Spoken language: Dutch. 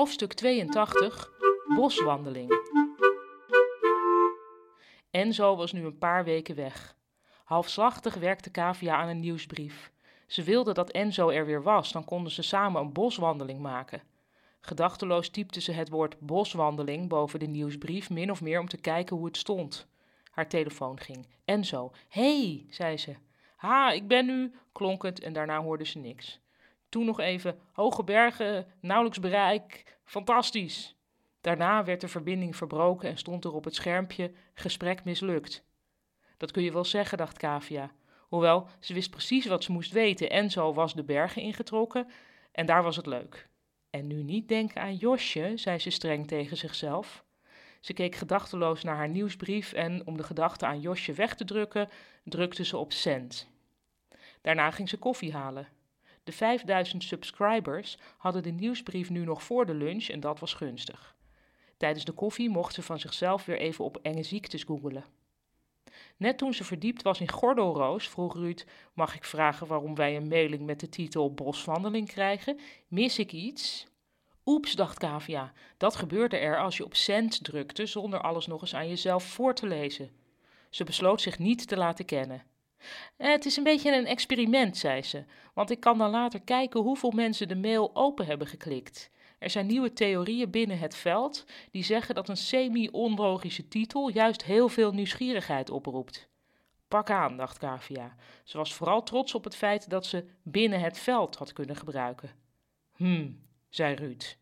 Hoofdstuk 82 Boswandeling Enzo was nu een paar weken weg. Halfslachtig werkte Kavia aan een nieuwsbrief. Ze wilde dat Enzo er weer was, dan konden ze samen een boswandeling maken. Gedachteloos typte ze het woord boswandeling boven de nieuwsbrief, min of meer om te kijken hoe het stond. Haar telefoon ging. Enzo, hey, zei ze. Ha, ik ben nu, klonk het en daarna hoorde ze niks. Toen nog even, hoge bergen, nauwelijks bereik, fantastisch. Daarna werd de verbinding verbroken en stond er op het schermpje, gesprek mislukt. Dat kun je wel zeggen, dacht Kavia. Hoewel, ze wist precies wat ze moest weten. Enzo was de bergen ingetrokken en daar was het leuk. En nu niet denken aan Josje, zei ze streng tegen zichzelf. Ze keek gedachteloos naar haar nieuwsbrief en, om de gedachte aan Josje weg te drukken, drukte ze op send. Daarna ging ze koffie halen. De 5000 subscribers hadden de nieuwsbrief nu nog voor de lunch en dat was gunstig. Tijdens de koffie mocht ze van zichzelf weer even op enge ziektes googelen. Net toen ze verdiept was in gordelroos, vroeg Ruud: Mag ik vragen waarom wij een mailing met de titel Boswandeling krijgen? Mis ik iets? Oeps, dacht Kavia, dat gebeurde er als je op send drukte zonder alles nog eens aan jezelf voor te lezen. Ze besloot zich niet te laten kennen. Het is een beetje een experiment, zei ze, want ik kan dan later kijken hoeveel mensen de mail open hebben geklikt. Er zijn nieuwe theorieën binnen het veld die zeggen dat een semi-onlogische titel juist heel veel nieuwsgierigheid oproept. Pak aan, dacht Kavia. Ze was vooral trots op het feit dat ze binnen het veld had kunnen gebruiken. Hm, zei Ruud.